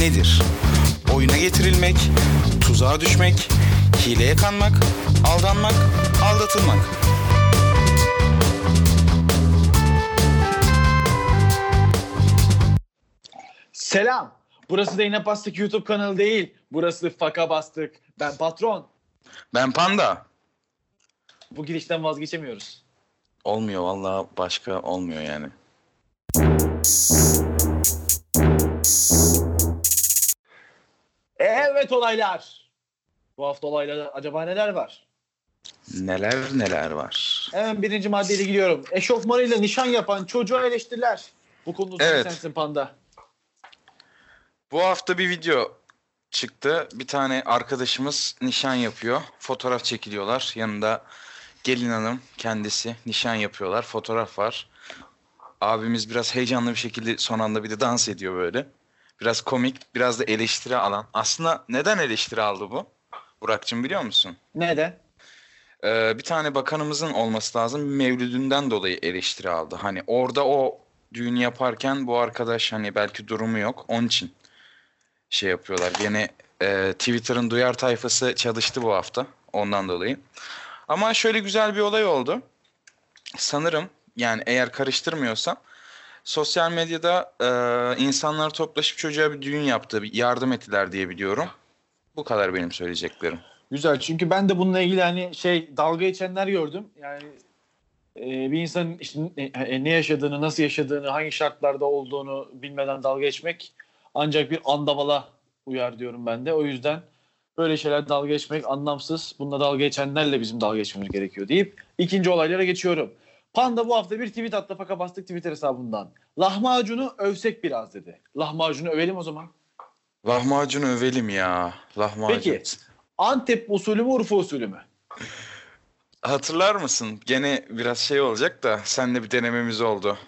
nedir? Oyuna getirilmek, tuzağa düşmek, hileye kanmak, aldanmak, aldatılmak. Selam. Burası da yine Bastık YouTube kanalı değil. Burası Faka Bastık. Ben patron. Ben panda. Bu girişten vazgeçemiyoruz. Olmuyor vallahi başka olmuyor yani. Evet olaylar. Bu hafta olaylarda acaba neler var? Neler neler var. Hemen birinci maddeyle gidiyorum. Eşofmanıyla nişan yapan çocuğa eleştiriler. Bu konuda Evet. sensin panda. Bu hafta bir video çıktı. Bir tane arkadaşımız nişan yapıyor. Fotoğraf çekiliyorlar. Yanında gelin hanım kendisi nişan yapıyorlar. Fotoğraf var. Abimiz biraz heyecanlı bir şekilde son anda bir de dans ediyor böyle. Biraz komik, biraz da eleştiri alan. Aslında neden eleştiri aldı bu? Burak'cığım biliyor musun? Neden? Ee, bir tane bakanımızın olması lazım. Mevlüdünden dolayı eleştiri aldı. Hani orada o düğünü yaparken bu arkadaş hani belki durumu yok. Onun için şey yapıyorlar. Yine e, Twitter'ın duyar tayfası çalıştı bu hafta. Ondan dolayı. Ama şöyle güzel bir olay oldu. Sanırım yani eğer karıştırmıyorsam sosyal medyada e, insanlar toplaşıp çocuğa bir düğün yaptı. bir Yardım ettiler diye biliyorum. Bu kadar benim söyleyeceklerim. Güzel çünkü ben de bununla ilgili hani şey dalga geçenler gördüm. Yani e, bir insanın işte ne, e, ne yaşadığını, nasıl yaşadığını, hangi şartlarda olduğunu bilmeden dalga geçmek ancak bir andavala uyar diyorum ben de. O yüzden böyle şeyler dalga geçmek anlamsız. Bununla dalga geçenlerle bizim dalga geçmemiz gerekiyor deyip ikinci olaylara geçiyorum. Panda bu hafta bir tweet attı faka bastık Twitter hesabından. Lahmacunu övsek biraz dedi. Lahmacunu övelim o zaman. Lahmacun övelim ya. Lahmacun. Peki. Antep usulü mü Urfa usulü mü? Hatırlar mısın? Gene biraz şey olacak da senle bir denememiz oldu.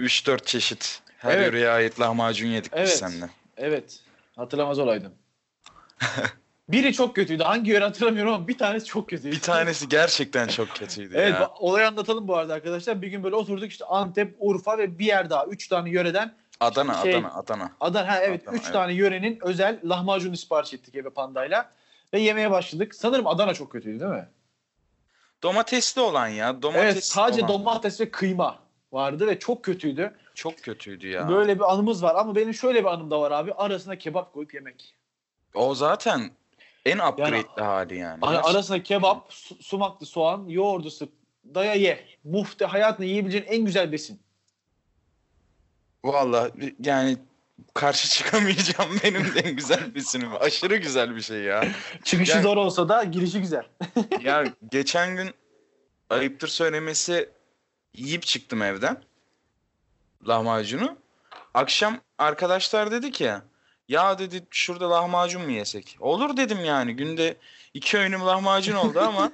3-4 çeşit her Evet. yöreye ait lahmacun yedik Evet. biz seninle. Evet. Hatırlamaz olaydım. Biri çok kötüydü. Hangi yöre hatırlamıyorum ama bir tanesi çok kötüydü. Bir tanesi gerçekten çok kötüydü Evet ya. olayı anlatalım bu arada arkadaşlar. Bir gün böyle oturduk işte Antep, Urfa ve bir yer daha. Üç tane yöreden. Adana, şey- Adana, Adana. Adana, ha evet Adana, üç evet. tane yörenin özel lahmacun sipariş ettik eve pandayla. Ve yemeye başladık. Sanırım Adana çok kötüydü değil mi? Domatesli olan ya. Domates evet sadece olan. domates ve kıyma vardı ve çok kötüydü. Çok kötüydü ya. Böyle bir anımız var ama benim şöyle bir anım da var abi. Arasına kebap koyup yemek. O zaten en upgrade'li hali yani. Gerçekten. arasına kebap, su- sumaklı soğan, yoğurdu sık, daya ye. Muhte hayatında yiyebileceğin en güzel besin. Vallahi yani karşı çıkamayacağım benim de en güzel besinim. Aşırı güzel bir şey ya. Çıkışı Yani- zor olsa da girişi güzel. Ya geçen gün ayıptır söylemesi yiyip çıktım evden lahmacunu. Akşam arkadaşlar dedi ki ya dedi şurada lahmacun mu yesek? Olur dedim yani günde iki öğünüm lahmacun oldu ama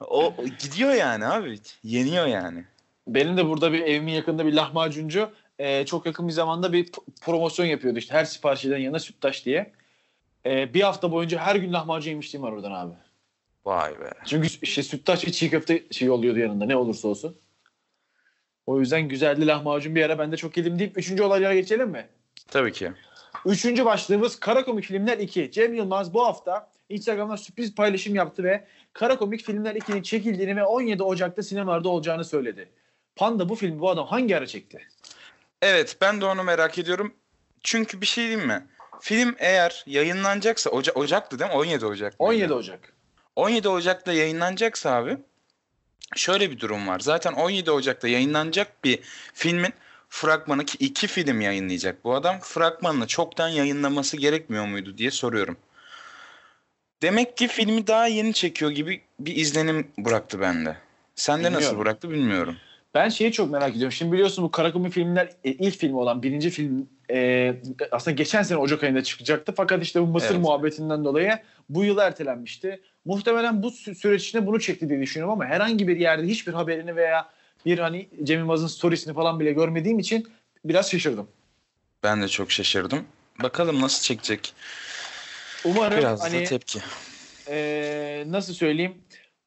o gidiyor yani abi yeniyor yani. Benim de burada bir evimin yakında bir lahmacuncu e, çok yakın bir zamanda bir promosyon yapıyordu işte her sipariş eden yanına süttaş diye. E, bir hafta boyunca her gün lahmacun yemişliğim var oradan abi. Vay be. Çünkü işte süttaş ve çiğ köfte şey oluyordu yanında ne olursa olsun. O yüzden güzeldi lahmacun bir ara ben de çok yedim deyip üçüncü olaylara geçelim mi? Tabii ki. Üçüncü başlığımız Kara Komik Filmler 2. Cem Yılmaz bu hafta Instagram'dan sürpriz paylaşım yaptı ve Kara Komik Filmler 2'nin çekildiğini ve 17 Ocak'ta sinemalarda olacağını söyledi. Panda bu filmi bu adam hangi ara çekti? Evet ben de onu merak ediyorum. Çünkü bir şey diyeyim mi? Film eğer yayınlanacaksa Oca Ocak'tı değil mi? 17 Ocak. mıydı? 17 Ocak. 17 Ocak'ta yayınlanacaksa abi şöyle bir durum var. Zaten 17 Ocak'ta yayınlanacak bir filmin fragmanı ki iki film yayınlayacak bu adam. Fragmanını çoktan yayınlaması gerekmiyor muydu diye soruyorum. Demek ki filmi daha yeni çekiyor gibi bir izlenim bıraktı bende. Sende nasıl Bilmiyorum. bıraktı bilmiyorum. Ben şeyi çok merak ediyorum. Şimdi biliyorsun bu Kara Komik Filmler e, ilk filmi olan birinci film e, aslında geçen sene Ocak ayında çıkacaktı. Fakat işte bu Mısır Evet. muhabbetinden dolayı bu yıl ertelenmişti. Muhtemelen bu sü- süreç içinde bunu çekti diye düşünüyorum ama herhangi bir yerde hiçbir haberini veya bir hani Cem Yılmaz'ın storiesini falan bile görmediğim için biraz şaşırdım. Ben de çok şaşırdım. Bakalım nasıl çekecek. Umarım Biraz hani da tepki. e, nasıl söyleyeyim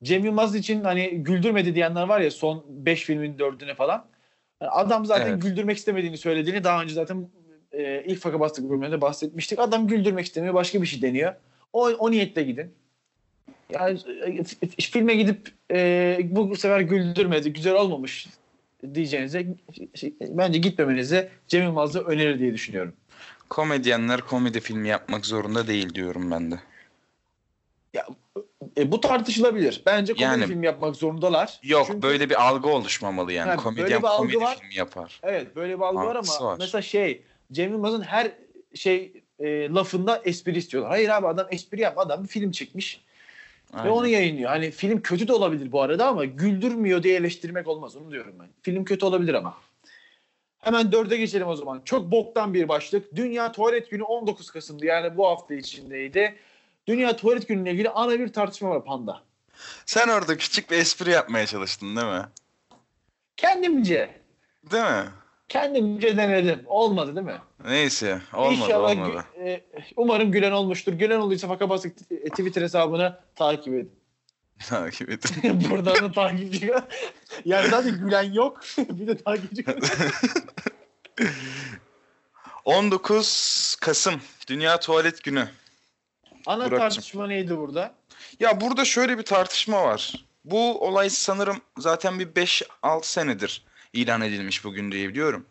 Cem Yılmaz için hani güldürmedi diyenler var ya son 5 filmin 4'üne falan. Adam zaten Evet. güldürmek istemediğini söylediğini daha önce zaten e, ilk faka bastık bölümünde bahsetmiştik. Adam güldürmek istemiyor. Başka bir şey deniyor. O, o niyetle gidin. Yani e, filme gidip e, bu sefer güldürmedi, güzel olmamış diyeceğinize şey, bence gitmemenizi Cem Yılmaz'da önerir diye düşünüyorum. Komedyenler komedi filmi yapmak zorunda değil diyorum ben de. E, bu tartışılabilir. Bence komedi Yani- film yapmak zorundalar. Yok Çünkü- böyle bir algı oluşmamalı yani. Böyle Komedyen bir algı komedi var. filmi yapar. Evet böyle bir algı var Algısı ama var. mesela şey Cem Yılmaz'ın her şey e, lafında espri istiyorlar. Hayır abi adam espri yap. Adam bir film çekmiş ve Aynen. onu yayınlıyor. Hani film kötü de olabilir bu arada ama güldürmüyor diye eleştirmek olmaz. Onu diyorum ben. Film kötü olabilir ama. Hemen dörde geçelim o zaman. Çok boktan bir başlık. Dünya Tuvalet Günü 19 Kasım'dı. Yani bu hafta içindeydi. Dünya Tuvalet Günü'yle ilgili ana bir tartışma var Panda. Sen orada küçük bir espri yapmaya çalıştın değil mi? Kendimce, Değil mi? kendimce denedim. Olmadı değil mi? Neyse olmadı İnşallah olmadı. gü- e, umarım gülen olmuştur. Gülen olduysa Faka Basık t- e, Twitter hesabını takip edin. Takip et. Buradan da takipçi. yani zaten gülen yok. bir de takipçi. 19 Kasım Dünya Tuvalet Günü. Ana Burak'cığım. tartışma neydi burada? Ya burada şöyle bir tartışma var. Bu olay sanırım zaten bir 5-6 senedir ilan edilmiş bugün diye biliyorum.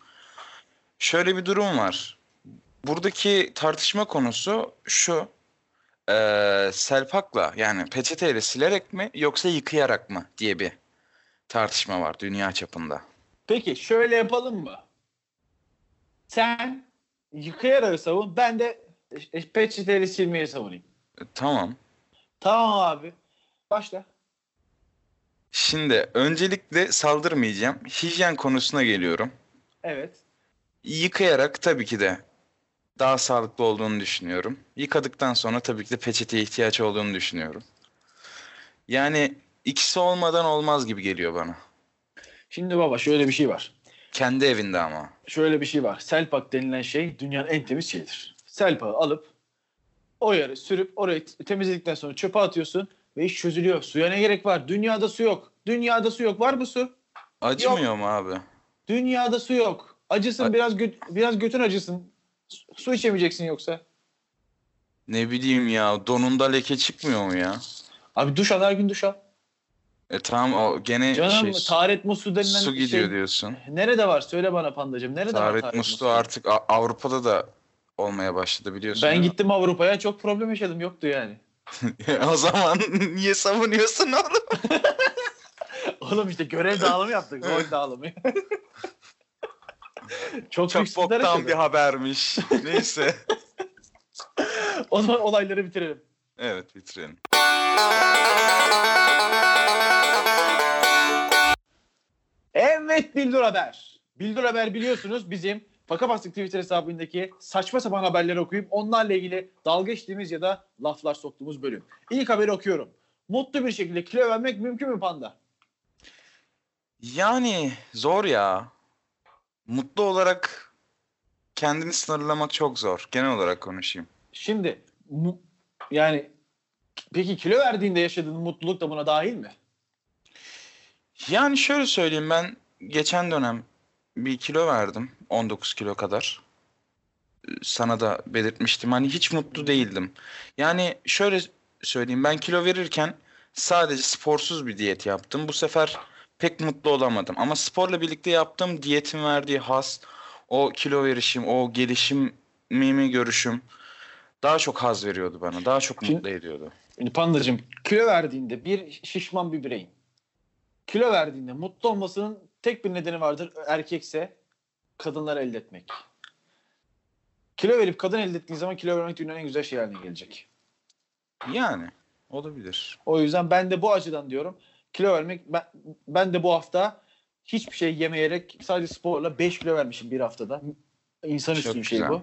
Şöyle bir durum var. Buradaki tartışma konusu şu. Eee selpakla yani peçeteyle silerek mi yoksa yıkayarak mı diye bir tartışma var dünya çapında. Peki şöyle yapalım mı? Sen yıkayarak savun. Ben de e, peçeteyle silmeyi savunayım. E, Tamam. Tamam abi. Başla. Şimdi öncelikle saldırmayacağım. Hijyen konusuna geliyorum. Evet. Yıkayarak tabii ki de daha sağlıklı olduğunu düşünüyorum. Yıkadıktan sonra tabii ki de peçeteye ihtiyaç olduğunu düşünüyorum. Yani ikisi olmadan olmaz gibi geliyor bana. Şimdi baba şöyle bir şey var. Kendi evinde ama. şöyle bir şey var. Selpak denilen şey dünyanın en temiz şeyidir. Selpağı alıp o yere sürüp orayı temizledikten sonra çöpe atıyorsun ve iş çözülüyor. Suya ne gerek var? Dünyada su yok. Dünyada su yok. Var mı su? Acımıyor mu abi? Dünyada su yok. Acısın A- biraz gö- biraz götün acısın. Su- içemeyeceksin yoksa. Ne bileyim ya donunda leke çıkmıyor mu ya? Abi duş al her gün duş al. E tamam o gene Canım şey taharet musluğu denilen su gidiyor şey. diyorsun. Nerede var? Söyle bana pandacığım. Nerede var Taharet taharet musluğu artık A- Avrupa'da da olmaya başladı biliyorsun. Ben gittim Avrupa'ya çok problem yaşadım. Yoktu yani. o zaman niye savunuyorsun oğlum? Oğlum işte görev dağılımı yaptık. Rol dağılımı. çok, Çok boktan bir habermiş. Neyse. O zaman olayları bitirelim. Evet bitirelim. Evet Bildur Haber. Bildur Haber biliyorsunuz bizim Faka Bastık Twitter hesabındaki saçma sapan haberleri okuyup onlarla ilgili dalga geçtiğimiz ya da laflar soktuğumuz bölüm. İlk haberi okuyorum. Mutlu bir şekilde kilo vermek mümkün mü panda? Yani zor ya. Mutlu olarak kendini sınırlamak çok zor. Genel olarak konuşayım. Şimdi mu- yani peki kilo verdiğinde yaşadığın mutluluk da buna dahil mi? Yani şöyle söyleyeyim ben geçen dönem bir kilo verdim. 19 kilo kadar. Sana da belirtmiştim. Hani hiç mutlu değildim. Yani şöyle söyleyeyim ben kilo verirken sadece sporsuz bir diyet yaptım. Bu sefer pek mutlu olamadım. Ama sporla birlikte yaptığım diyetin verdiği haz, o kilo verişim, o gelişimimi görüşüm daha çok haz veriyordu bana. Daha çok Şimdi- mutlu ediyordu. Pandacığım kilo verdiğinde bir şişman bir bireyin kilo verdiğinde mutlu olmasının tek bir nedeni vardır. Erkekse kadınları elde etmek. Kilo verip kadın elde ettiğin zaman kilo vermek dünyanın en güzel şey haline gelecek. Yani olabilir. O yüzden ben de bu açıdan diyorum. Kilo vermek ben, ben de bu hafta hiçbir şey yemeyerek sadece sporla 5 kilo vermişim bir haftada. İnsanüstü bir şey güzel. bu.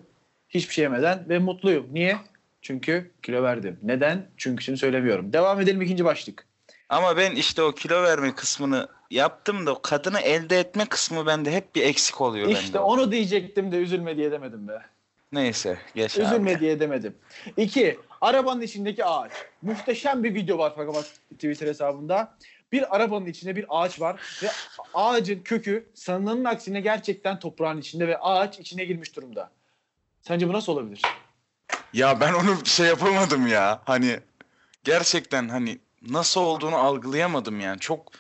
Hiçbir şey yemeden ve mutluyum. Niye? Çünkü kilo verdim. Neden? Çünküsünü söylemiyorum. Devam edelim ikinci başlık. Ama ben işte o kilo verme kısmını yaptım da kadını elde etme kısmı bende hep bir eksik oluyor İşte bende. onu diyecektim de üzülme diye demedim be. Neyse geç abi. Üzülme diye demedim. İki, arabanın içindeki ağaç. Muhteşem bir video var fakat Twitter hesabında. Bir arabanın içinde bir ağaç var ve ağacın kökü sanılanın aksine gerçekten toprağın içinde ve ağaç içine girmiş durumda. Sence bu nasıl olabilir? Ya ben onu şey yapamadım ya. Hani gerçekten hani nasıl olduğunu algılayamadım yani. Çok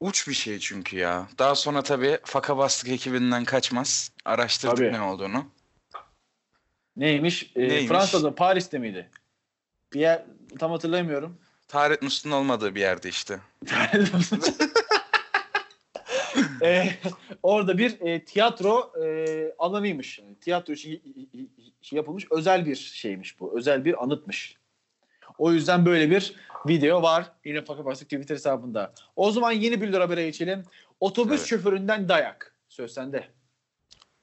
uç bir şey çünkü ya. Daha sonra tabii Faka Bastık ekibinden kaçmaz. Araştırdık Tabii. ne olduğunu. Neymiş? Ee, Neymiş? Fransa'da, Paris'te miydi? Bir yer tam hatırlamıyorum. Taharet musluğun olmadığı bir yerde işte. Ee, orada bir e, tiyatro e, alanıymış. Yani tiyatro için için yapılmış özel bir şeymiş bu. Özel bir anıtmış. O yüzden böyle bir video var. Yine Fakir Bastık Twitter hesabında. O zaman yeni bir habere geçelim. Otobüs Evet. şoföründen dayak. Söz sende.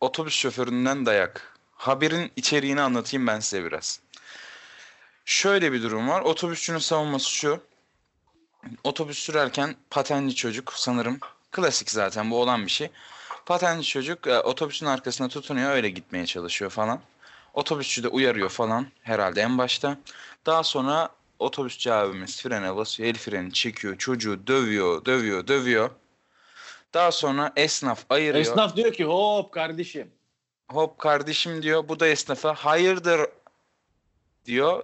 Otobüs şoföründen dayak. Haberin içeriğini anlatayım ben size biraz. Şöyle bir durum var. Otobüsçünün savunması şu. Otobüs sürerken patenli çocuk sanırım klasik zaten bu olan bir şey. Patenli çocuk e, otobüsün arkasına tutunuyor öyle gitmeye çalışıyor falan. Otobüsçü de uyarıyor falan herhalde en başta. Daha sonra otobüsçü abimiz frene basıyor, el freni çekiyor, çocuğu dövüyor, dövüyor, dövüyor. Daha sonra esnaf ayırıyor. Esnaf diyor ki hop kardeşim. Hop kardeşim diyor. Bu da esnafa hayırdır diyor.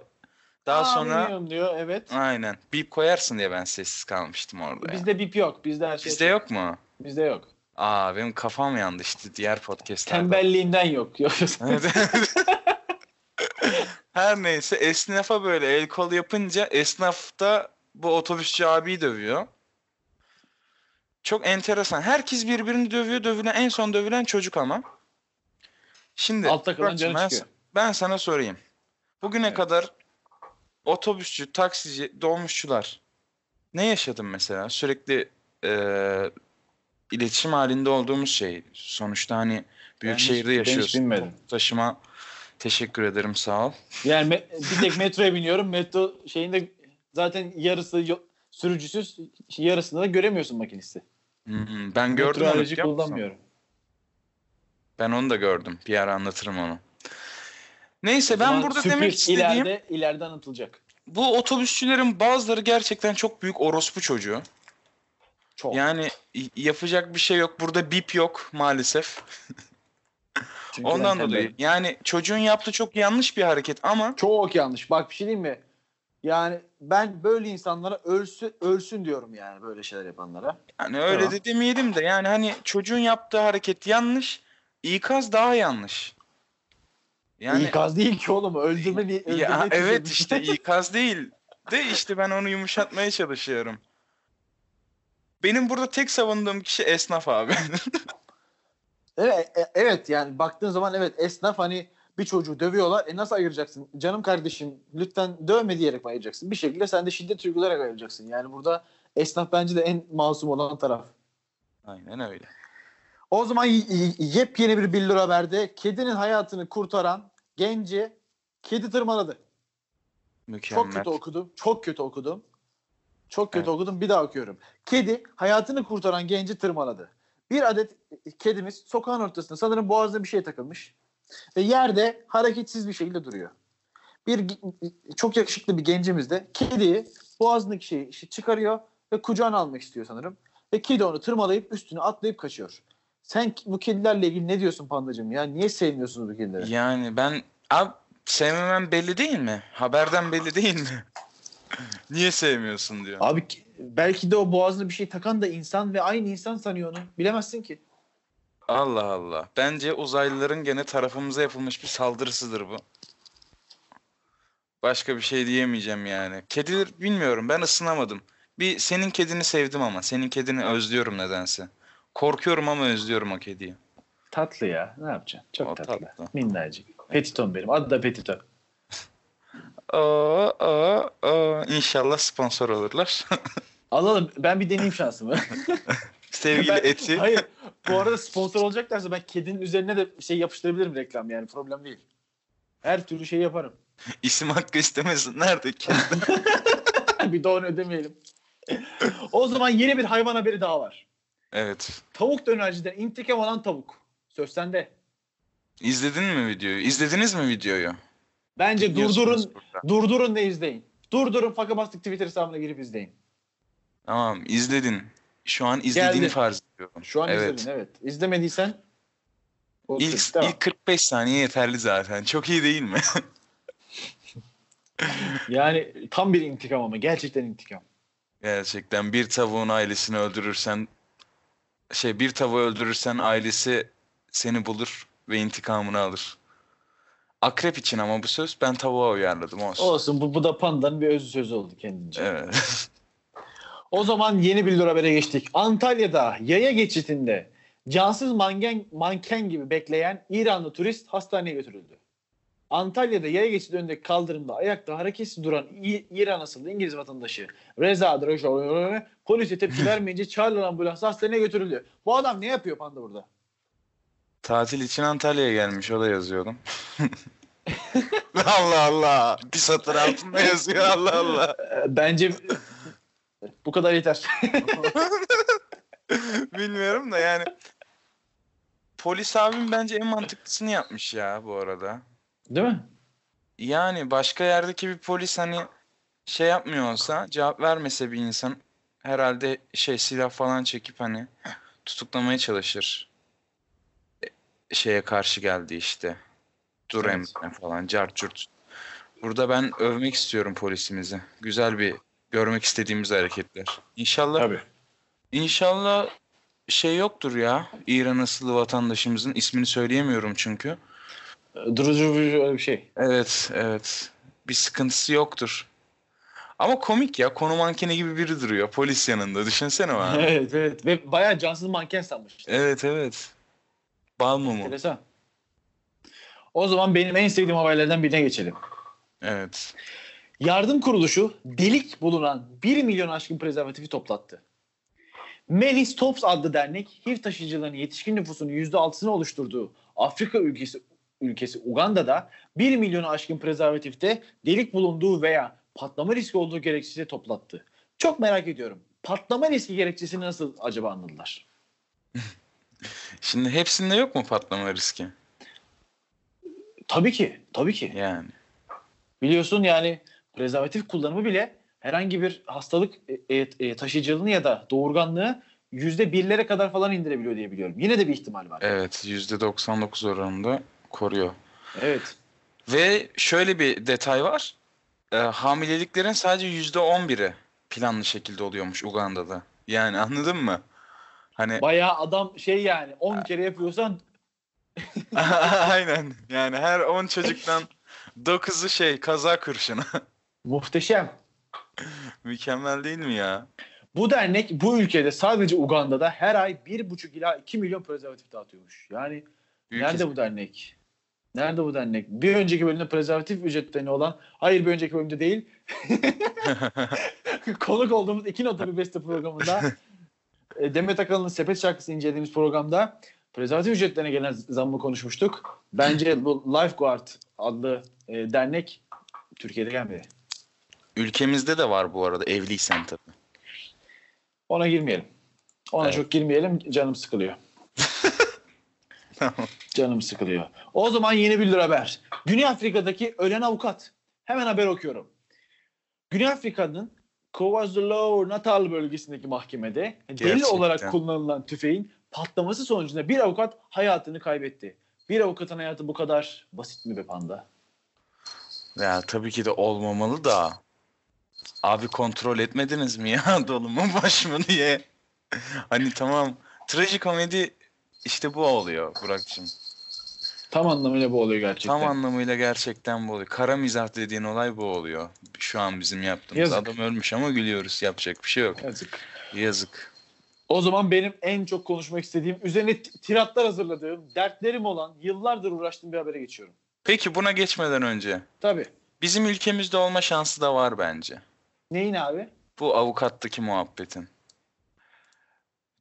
Daha Aa, sonra diyor evet. aynen bip koyarsın diye ben sessiz kalmıştım orada. Bizde bip yok. Bizde her şey. Bizde yok mu? Bizde yok. Aa benim kafam yandı işte diğer podcastlerde. Tembelliğinden yok. Yok. Her neyse esnafa böyle el kol yapınca esnaf da bu otobüsçü abiyi dövüyor. Çok enteresan. Herkes birbirini dövüyor. Dövülen en son dövülen çocuk ama. Şimdi Altta kalan canı ben, çıkıyor. ben sana sorayım. Bugüne Evet. kadar otobüsçü, taksici, dolmuşçular ne yaşadın mesela? Sürekli eee, iletişim halinde olduğumuz şey. Sonuçta hani büyük Ben hiç- şehirde ben hiç yaşıyorsun. bilmedim. Toplu Taşıma teşekkür ederim sağ ol. Yani bir tek metroya biniyorum. Metro şeyinde zaten yarısı sürücüsüz, yarısını da göremiyorsun makinisti. Hmm, ben gördüm Metro onu kullanmıyorum. Ben onu da gördüm. Bir ara anlatırım onu. Neyse ben burada demek istediğim ileride ileride anlatılacak. bu otobüsçülerin bazıları gerçekten çok büyük orospu çocuğu. Çok. Yani yapacak bir şey yok. Burada bip yok maalesef. Çünkü Ondan dolayı. Yani çocuğun yaptığı çok yanlış bir hareket ama Çok yanlış. Bak bir şey diyeyim mi? Yani ben böyle insanlara ölsün, ölsün diyorum yani böyle şeyler yapanlara. yani öyle Tamam. de demeyelim de yani hani çocuğun yaptığı hareket yanlış. İkaz daha yanlış. Yani İkaz değil ki oğlum. Öldürme diye. öldürmeye ya evet işte ikaz değil. De işte ben onu yumuşatmaya çalışıyorum. Benim burada tek savunduğum kişi esnaf abi. Evet, e- evet yani baktığın zaman evet esnaf hani bir çocuğu dövüyorlar. E nasıl ayıracaksın? Canım kardeşim lütfen dövme diyerek mi ayıracaksın? Bir şekilde sen de şiddet uygulayarak ayıracaksın. Yani burada esnaf bence de en masum olan taraf. Aynen öyle. O zaman yepyeni bir billur haberde kedinin hayatını kurtaran genci kedi tırmaladı. Mükemmel. Çok kötü okudum. Çok kötü okudum. Çok kötü Evet. okudum. Bir daha okuyorum. Kedi hayatını kurtaran genci tırmaladı. Bir adet kedimiz sokağın ortasında sanırım boğazına bir şey takılmış. Ve yerde hareketsiz bir şekilde duruyor. Bir ge- çok yakışıklı bir gencimiz de kediyi boğazındaki şeyi çıkarıyor ve kucağına almak istiyor sanırım. Ve kedi onu tırmalayıp üstüne atlayıp kaçıyor. Sen bu kedilerle ilgili ne diyorsun pandacığım ya? Niye sevmiyorsunuz bu kedileri? Yani ben abi sevmemem belli değil mi? Haberden belli değil mi? Niye sevmiyorsun diyor. Abi ki- belki de o boğazına bir şey takan da insan ve aynı insan sanıyor onu. Bilemezsin ki. Allah Allah. Bence uzaylıların gene tarafımıza yapılmış bir saldırısıdır bu. Başka bir şey diyemeyeceğim yani. Kediler bilmiyorum ben ısınamadım. Bir senin kedini sevdim ama senin kedini özlüyorum nedense. Korkuyorum ama özlüyorum o kediyi. Tatlı ya. Ne yapacaksın? Çok O tatlı. tatlı. Minnacık. Petiton benim. Adı da Petiton. Aa, aa, aa. İnşallah sponsor olurlar. Alalım. Ben bir deneyeyim şansımı. Sevgili Ben- Eti. Hayır. Bu arada sponsor olacaklarsa ben kedinin üzerine de şey yapıştırabilirim reklam yani. Problem değil. Her türlü şey yaparım. İsim hakkı istemesinler de kedi. bir de onu ödemeyelim. o zaman yeni bir hayvan haberi daha var. Evet. Tavuk dönerciden intikam alan tavuk. Söz sende. İzledin mi videoyu? İzlediniz mi videoyu? Bence durdurun, burada. durdurun ve izleyin. Durdurun Faka Bastık Twitter hesabına girip izleyin. Tamam izledin. Şu an izlediğini Geldi. farz ediyorum. Şu an evet. izledin evet. İzlemediysen O İlk, turist, değil mi? ilk 45 saniye yeterli zaten. Çok iyi değil mi? Yani tam bir intikam ama gerçekten intikam. Gerçekten bir tavuğun ailesini öldürürsen şey bir tavuğu öldürürsen ailesi seni bulur ve intikamını alır. Akrep için ama bu söz ben tavuğa uyarladım olsun. Olsun bu, bu da pandanın bir özü sözü oldu kendince. Evet. O zaman yeni bir habere geçtik. Antalya'da yaya geçitinde cansız manken, manken gibi bekleyen İranlı turist hastaneye götürüldü. Antalya'da yaya geçidi önündeki kaldırımda ayakta hareketsiz duran İ- İran asıllı İngiliz vatandaşı Reza Droşoğlu polise tepki vermeyince çağrılan ambulans hastaneye götürüldü. Bu adam ne yapıyor panda burada? Tatil için Antalya'ya gelmiş o da yazıyordum. Allah Allah. Bir satır altında yazıyor Allah Allah. Bence bu kadar yeter. Bilmiyorum da yani. Polis abim bence en mantıklısını yapmış ya bu arada. Değil mi? Yani başka yerdeki bir polis hani şey yapmıyor olsa cevap vermese bir insan herhalde şey silah falan çekip hani tutuklamaya çalışır. E, Şeye karşı geldi işte. Dur Evet. emrine falan cart curt. Burada ben övmek istiyorum polisimizi. Güzel bir görmek istediğimiz hareketler. İnşallah Tabii. İnşallah şey yoktur ya. İran asıllı vatandaşımızın ismini söyleyemiyorum çünkü. Durucu bir şey. Evet, evet. Bir sıkıntısı yoktur. Ama komik ya. Konu mankeni gibi biri duruyor. Polis yanında. Düşünsene bana. evet evet. Ve bayağı cansız manken sanmıştı. evet, evet. Bal mumu. Enteresan. O zaman benim en sevdiğim haberlerden birine geçelim. Evet. Yardım kuruluşu delik bulunan 1 milyon aşkın prezervatifi toplattı. Melis Tops adlı dernek HIV taşıyıcılarının yetişkin nüfusunun %6'sını oluşturduğu Afrika ülkesi ülkesi Uganda'da 1 milyonu aşkın prezervatifte delik bulunduğu veya patlama riski olduğu gerekçesiyle toplattı. Çok merak ediyorum. Patlama riski gerekçesini nasıl acaba anladılar? Şimdi hepsinde yok mu patlama riski? Tabii ki, tabii ki. Yani. Biliyorsun yani prezervatif kullanımı bile herhangi bir hastalık e, e, e, taşıyıcılığını ya da doğurganlığı yüzde birlere kadar falan indirebiliyor diye biliyorum. Yine de bir ihtimal var. Evet. %99 oranında koruyor. Evet. Ve şöyle bir detay var. Ee, hamileliklerin sadece %11'i planlı şekilde oluyormuş Uganda'da. Yani anladın mı? Hani Bayağı adam şey yani 10 kere yapıyorsan aynen. Yani her 10 çocuktan 9'u şey kaza kurşunu. muhteşem. Mükemmel değil mi ya? Bu dernek bu ülkede sadece Uganda'da her ay 1,5 ila 2 milyon prezervatif dağıtıyormuş. Yani Büyük nerede bu dernek? Nerede bu dernek? Bir önceki bölümde prezervatif ücretlerini olan, hayır bir önceki bölümde değil, konuk olduğumuz iki nota bir beste programında e, Demet Akalın'ın Sepet şarkısı incelediğimiz programda prezervatif ücretlerine gelen zammı konuşmuştuk. Bence bu Lifeguard adlı e, dernek Türkiye'de gelmedi. Ülkemizde de var bu arada evliysen tabii. Ona girmeyelim. Ona Evet. çok girmeyelim. Canım sıkılıyor. Canım sıkılıyor. O zaman yeni bir haber. Güney Afrika'daki ölen avukat. Hemen haber okuyorum. Güney Afrika'nın KwaZulu Natal bölgesindeki mahkemede delil Gerçekten. olarak kullanılan tüfeğin patlaması sonucunda bir avukat hayatını kaybetti. Bir avukatın hayatı bu kadar basit mi be panda? Ya tabii ki de olmamalı da. Abi kontrol etmediniz mi ya dolu mu boş mu diye. Hani tamam trajikomedi işte bu oluyor Burak'cığım. Tam anlamıyla bu oluyor gerçekten. Tam anlamıyla gerçekten bu oluyor. Kara mizah dediğin olay bu oluyor. Şu an bizim yaptığımız. Yazık. Adam ölmüş ama gülüyoruz. Yapacak bir şey yok. Yazık. Yazık. O zaman benim en çok konuşmak istediğim, üzerine tiratlar hazırladığım, dertlerim olan, yıllardır uğraştığım bir habere geçiyorum. Peki buna geçmeden önce Tabii. bizim ülkemizde olma şansı da var bence. Neyin abi? Bu avukattaki muhabbetin.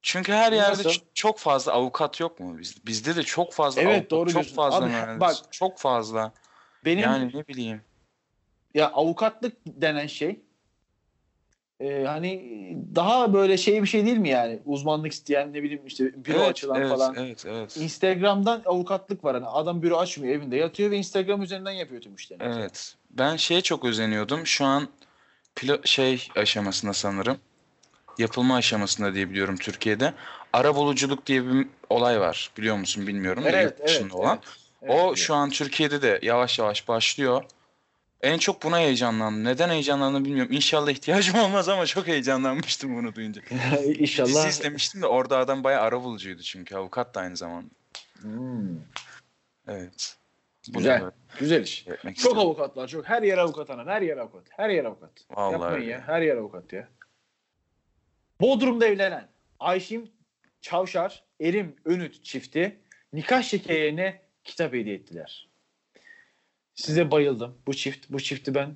Çünkü her yerde Nasıl? çok fazla avukat yok mu? Biz, bizde de çok fazla Evet, avukat, doğru çok diyorsun. fazla Abi, mühendis, bak- çok fazla. Benim Yani ne bileyim. ya avukatlık denen şey e, hani daha böyle şey bir şey değil mi yani? Uzmanlık isteyen ne bileyim işte büro evet, açılan evet, falan. Evet, evet. Instagram'dan avukatlık var hani adam büro açmıyor evinde yatıyor ve Instagram üzerinden yapıyor tüm işlerini. Evet. Ben şeye çok özeniyordum. Şu an pilo- şey aşamasında sanırım. Yapılma aşamasında diye biliyorum Türkiye'de. ara buluculuk diye bir olay var. Biliyor musun bilmiyorum. da Evet, yurt dışında evet, olan. evet. o Evet, şu an Türkiye'de de yavaş yavaş başlıyor. En çok buna heyecanlandım. Neden heyecanlandığımı bilmiyorum. İnşallah ihtiyacım olmaz ama çok heyecanlanmıştım bunu duyunca. Dizi İnşallah. izlemiştim de orada adam bayağı ara bulucuydu çünkü. Avukat da aynı zamanda. Hmm, Evet. Bunu Güzel. güzel iş. Çok istedim. avukat var. Çok. Her yer avukat ana. Her yer avukat. Her yer avukat. Vallahi Yapmayın ya. Her yer avukat ya. Bodrum'da evlenen Ayşim Çavşar, Erim Önüt çifti nikah şekerine kitap hediye ettiler. Size bayıldım. Bu çift, bu çifti ben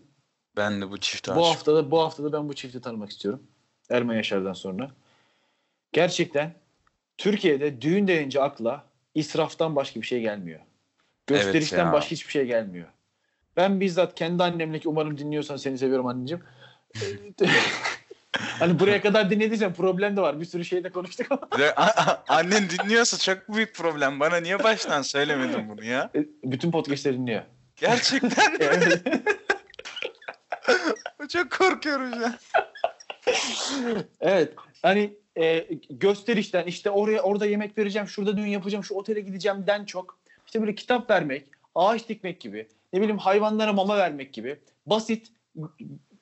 Ben de bu çifte bu haftada bu haftada ben bu çifti tanımak istiyorum. Erman Yaşar'dan sonra. Gerçekten Türkiye'de düğün denince akla israftan başka bir şey gelmiyor. Gösterişten ya. başka hiçbir şey gelmiyor. Ben bizzat kendi annemle ki umarım dinliyorsan seni seviyorum anneciğim. hani buraya kadar dinlediysen problem de var. Bir sürü şeyde konuştuk ama. Annen dinliyorsa çok büyük problem. Bana niye baştan söylemedin bunu ya? Bütün podcastleri dinliyor. Gerçekten mi? Evet. çok korkuyorum an. Evet. Hani e, gösterişten işte oraya orada yemek vereceğim, şurada düğün yapacağım, şu otele gideceğimden çok işte böyle kitap vermek, ağaç dikmek gibi, ne bileyim hayvanlara mama vermek gibi basit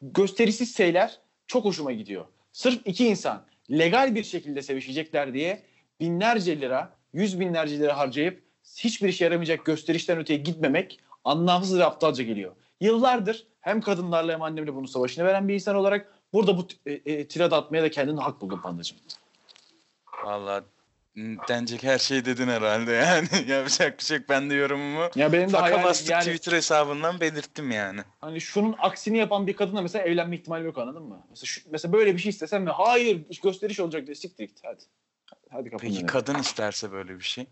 gösterişsiz şeyler çok hoşuma gidiyor. Sırf iki insan legal bir şekilde sevişecekler diye binlerce lira, yüz binlerce lira harcayıp hiçbir işe yaramayacak gösterişten öteye gitmemek anlamsız ve aptalca geliyor. Yıllardır hem kadınlarla hem annemle bunun savaşını veren bir insan olarak burada bu e, e, tirad atmaya da kendini hak buldum pandacığım. Valla denecek her şeyi dedin herhalde yani. Yapacak bir şey yok. Ben de yorumumu Ya benim de hayalim bastık yani Twitter hesabından belirttim yani. hani şunun aksini yapan bir kadınla mesela evlenme ihtimali yok anladın mı? Mesela, şu, mesela böyle bir şey istesem ve hayır iş gösteriş olacak diye siktir git hadi. Hadi kapının Peki kadın isterse böyle bir şey?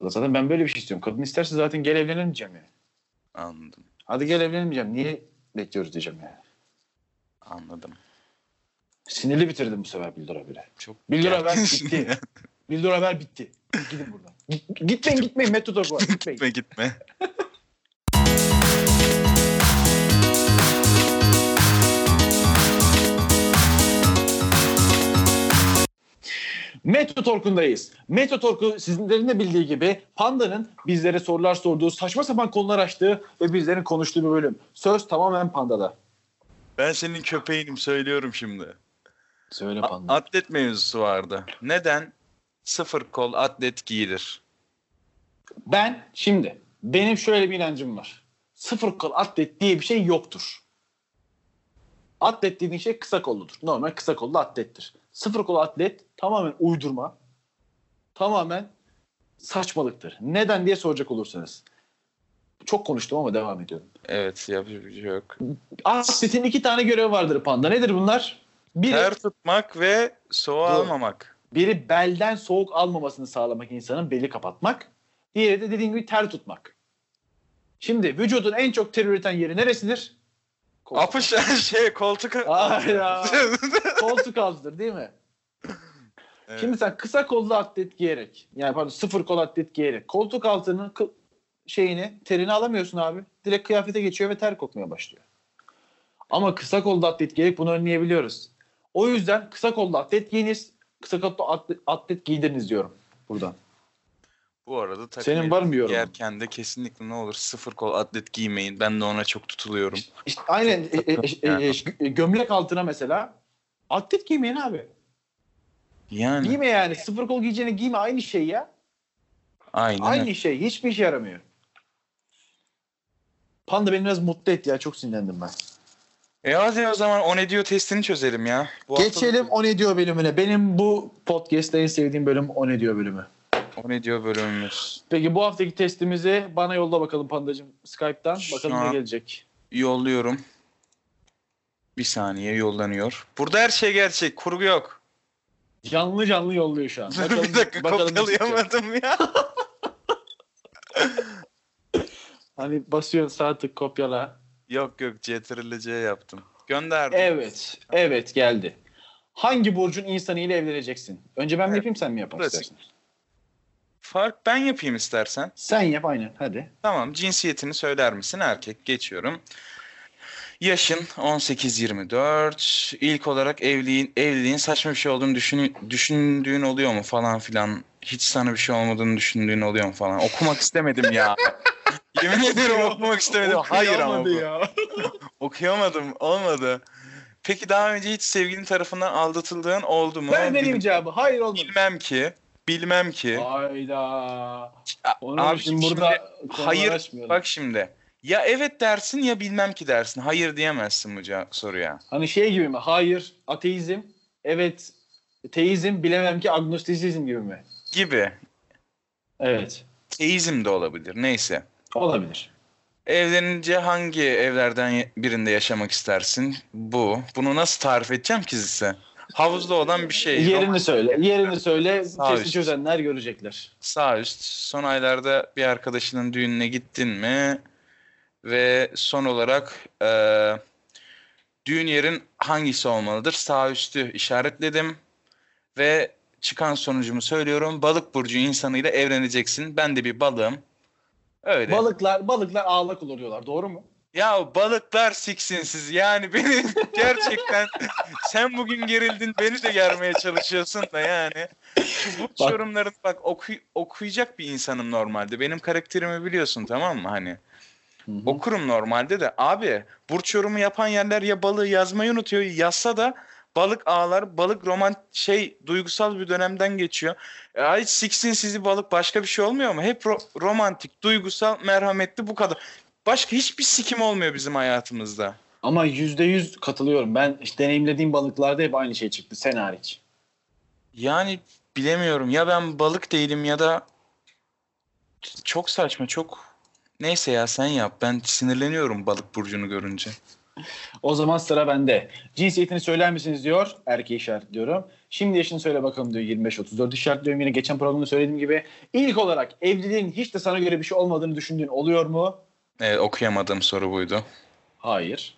Zaten ben böyle bir şey istiyorum. Kadın isterse zaten gel evlenelim diyeceğim yani. Anladım. Hadi gel evlenelim diyeceğim. Niye bekliyoruz diyeceğim yani. Anladım. Sinirli bitirdim bu sefer Bildur haberi. Çok Bildur haber gerginsin bitti. ya. Bildur haber bitti. Gidin buradan. Git- Gitmeyin gitmeyin. Metro Talk var. Gitmeyin. gitme gitme. Metro Talk'undayız. Metro Talk'u sizlerin de bildiği gibi Panda'nın bizlere sorular sorduğu, saçma sapan konular açtığı ve bizlerin konuştuğu bir bölüm. Söz tamamen Panda'da. Ben senin köpeğinim söylüyorum şimdi. Söyle Panda. atlet mevzusu vardı. Neden sıfır kol atlet giyilir? Ben şimdi benim şöyle bir inancım var. Sıfır kol atlet diye bir şey yoktur. Atlet dediğin şey kısa kolludur. Normal kısa kollu atlettir. Sıfır kol atlet tamamen uydurma. Tamamen saçmalıktır. Neden diye soracak olursanız. Çok konuştum ama devam ediyorum. Evet yapacak bir şey yok. Atletin iki tane görevi vardır panda. Nedir bunlar? Biri, Ter tutmak ve soğuğa Doğru. almamak. biri belden soğuk almamasını sağlamak insanın beli kapatmak. Diğeri de dediğim gibi ter tutmak. Şimdi vücudun en çok ter üreten yeri neresidir? Koltuk. Apış şey koltuk. Hayda. Koltuk altıdır değil mi? Evet. Şimdi sen kısa kollu atlet giyerek yani pardon sıfır kol atlet giyerek koltuk altının şeyini terini alamıyorsun abi. Direkt kıyafete geçiyor ve ter kokmaya başlıyor. Ama kısa kollu atlet giyerek bunu önleyebiliyoruz. O yüzden kısa kollu atlet giyiniz. Kısa kollu atlet, atlet giydiriniz diyorum buradan. Bu arada takım Senin var mı yorumun? giyerken de kesinlikle ne olur sıfır kol atlet giymeyin. Ben de ona çok tutuluyorum. İşte aynen e, e, e, e, gömlek altına mesela atlet giymeyin abi. Yani Giyme yani. Sıfır kol giyeceğine giyme aynı şey ya. aynen. Aynı şey. Hiçbir işe yaramıyor. Panda beni biraz mutlu etti ya. Çok sinirlendim ben. E hadi o zaman o ne diyor testini çözelim ya. Bu hafta- Geçelim O Ne Diyor bölümüne. Benim bu podcast'te en sevdiğim bölüm O Ne Diyor bölümü. O ne diyor bölümümüz. Peki bu haftaki testimizi bana yolla bakalım Pandacığım Skype'tan. Şu Bakalım an- ne gelecek. Yolluyorum. Bir saniye yollanıyor. Burada her şey gerçek. Kurgu yok. Canlı canlı yolluyor şu an. Dur bir dakika bakalım kopyalayamadım ya. Hani basıyorsun sağ tık kopyala. Yok yok CTRL C yaptım. Gönderdim. Evet. Evet geldi. Hangi burcun insanıyla evleneceksin? Önce ben mi Evet. yapayım sen mi yapmak Klasik. istersin? Fark ben yapayım istersen. Sen yap aynen hadi. Tamam cinsiyetini söyler misin? Erkek geçiyorum. Yaşın 18-24. İlk olarak evliliğin, evliliğin saçma bir şey olduğunu düşün, düşündüğün oluyor mu falan filan. Hiç sana bir şey olmadığını düşündüğün oluyor mu falan. Okumak istemedim ya. Yemin ederim okumak istemedim. Hayır ama bu. ya. Okuyamadım. Olmadı. Peki daha önce hiç sevgilin tarafından aldatıldığın oldu mu? Ben vereyim Bil- cevabı. Hayır olmadı. bilmem ki. Bilmem ki. Hayda. Onu Abi şimdi burada hayır. Bak şimdi. Ya evet dersin ya bilmem ki dersin. Hayır diyemezsin bu ce- soruya. Hani şey gibi mi? Hayır, ateizm. Evet, teizm. Bilemem ki agnostizm gibi mi? Gibi. Evet. Teizm de olabilir. Neyse. Olabilir. Evlenince hangi evlerden birinde yaşamak istersin? Bu. Bunu nasıl tarif edeceğim ki size? Havuzda olan bir şey. Yerini söyle. Yerini söyle. Sağ Kesin üst. çözenler görecekler. Sağ üst. Son aylarda bir arkadaşının düğününe gittin mi? Ve son olarak eee, düğün yerin hangisi olmalıdır? Sağ üstü işaretledim. Ve çıkan sonucumu söylüyorum. Balık burcu insanıyla evleneceksin. Ben de bir balığım. Öyle. Balıklar balıklar ağlak olur diyorlar. Doğru mu? Ya balıklar siksinsiz. Yani beni gerçekten sen bugün gerildin beni de germeye çalışıyorsun da yani. Burç Bak. yorumların bak oku- okuyacak bir insanım normalde. Benim karakterimi biliyorsun tamam mı hani? Okurum normalde de abi burç yorumu yapan yerler ya balığı yazmayı unutuyor yazsa da balık ağlar balık roman şey duygusal bir dönemden geçiyor. Ya hiç siksin sizi balık başka bir şey olmuyor mu? Hep ro- romantik, duygusal, merhametli bu kadar. Başka hiçbir sikim olmuyor bizim hayatımızda. Ama yüzde yüz katılıyorum. Ben işte deneyimlediğim balıklarda hep aynı şey çıktı. Sen hariç. Yani bilemiyorum ya ben balık değilim ya da çok saçma çok neyse ya sen yap ben sinirleniyorum balık burcunu görünce. O zaman sıra bende. Cinsiyetini söyler misiniz diyor. Erkeği işaretliyorum. Şimdi yaşını söyle bakalım diyor. 25-34 işaretliyorum. Yine geçen programda söylediğim gibi. İlk olarak evliliğin hiç de sana göre bir şey olmadığını düşündüğün oluyor mu? Evet, okuyamadığım soru buydu. Hayır.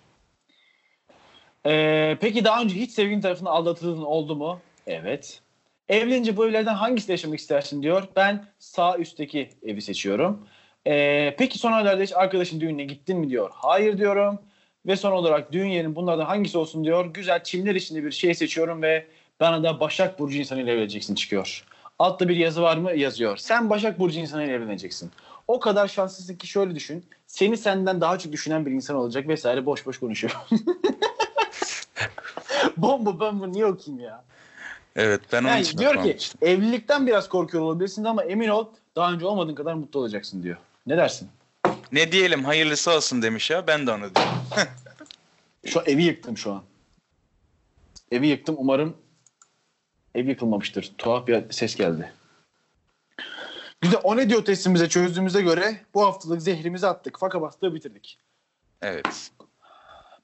Ee, peki daha önce hiç sevgilin tarafından aldatıldığın oldu mu? Evet. Evlenince bu evlerden hangisinde yaşamak istersin diyor. Ben sağ üstteki evi seçiyorum. Ee, peki son aylarda hiç arkadaşın düğününe gittin mi diyor. Hayır diyorum. Ve son olarak düğün yerin bunlardan hangisi olsun diyor. Güzel çimler içinde bir şey seçiyorum ve bana da Başak Burcu insanıyla evleneceksin çıkıyor. Altta bir yazı var mı? Yazıyor. Sen Başak Burcu insanıyla evleneceksin. O kadar şanslısın ki şöyle düşün. Seni senden daha çok düşünen bir insan olacak vesaire boş boş konuşuyor. Bomba ben bunu niye okuyayım ya? Evet ben onun Yani için diyor ki evlilikten biraz korkuyor olabilirsin ama emin ol daha önce olmadığın kadar mutlu olacaksın diyor. Ne dersin? Ne diyelim hayırlısı olsun demiş ya ben de onu diyorum. Şu evi yıktım şu an. Evi yıktım umarım ev yıkılmamıştır. Tuhaf bir ses geldi. Güzel o ne diyor testimize çözdüğümüze göre bu haftalık zehrimizi attık. Faka bastığı bitirdik. Evet.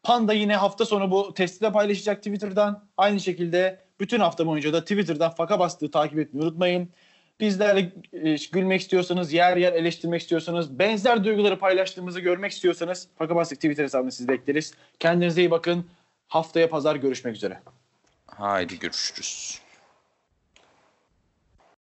Panda yine hafta sonu bu testi de paylaşacak Twitter'dan. Aynı şekilde bütün hafta boyunca da Twitter'dan faka bastığı takip etmeyi unutmayın. Bizlerle e, gülmek istiyorsanız, yer yer eleştirmek istiyorsanız, benzer duyguları paylaştığımızı görmek istiyorsanız Faka Bastık Twitter hesabını sizi bekleriz. Kendinize iyi bakın. Haftaya pazar görüşmek üzere. Haydi görüşürüz.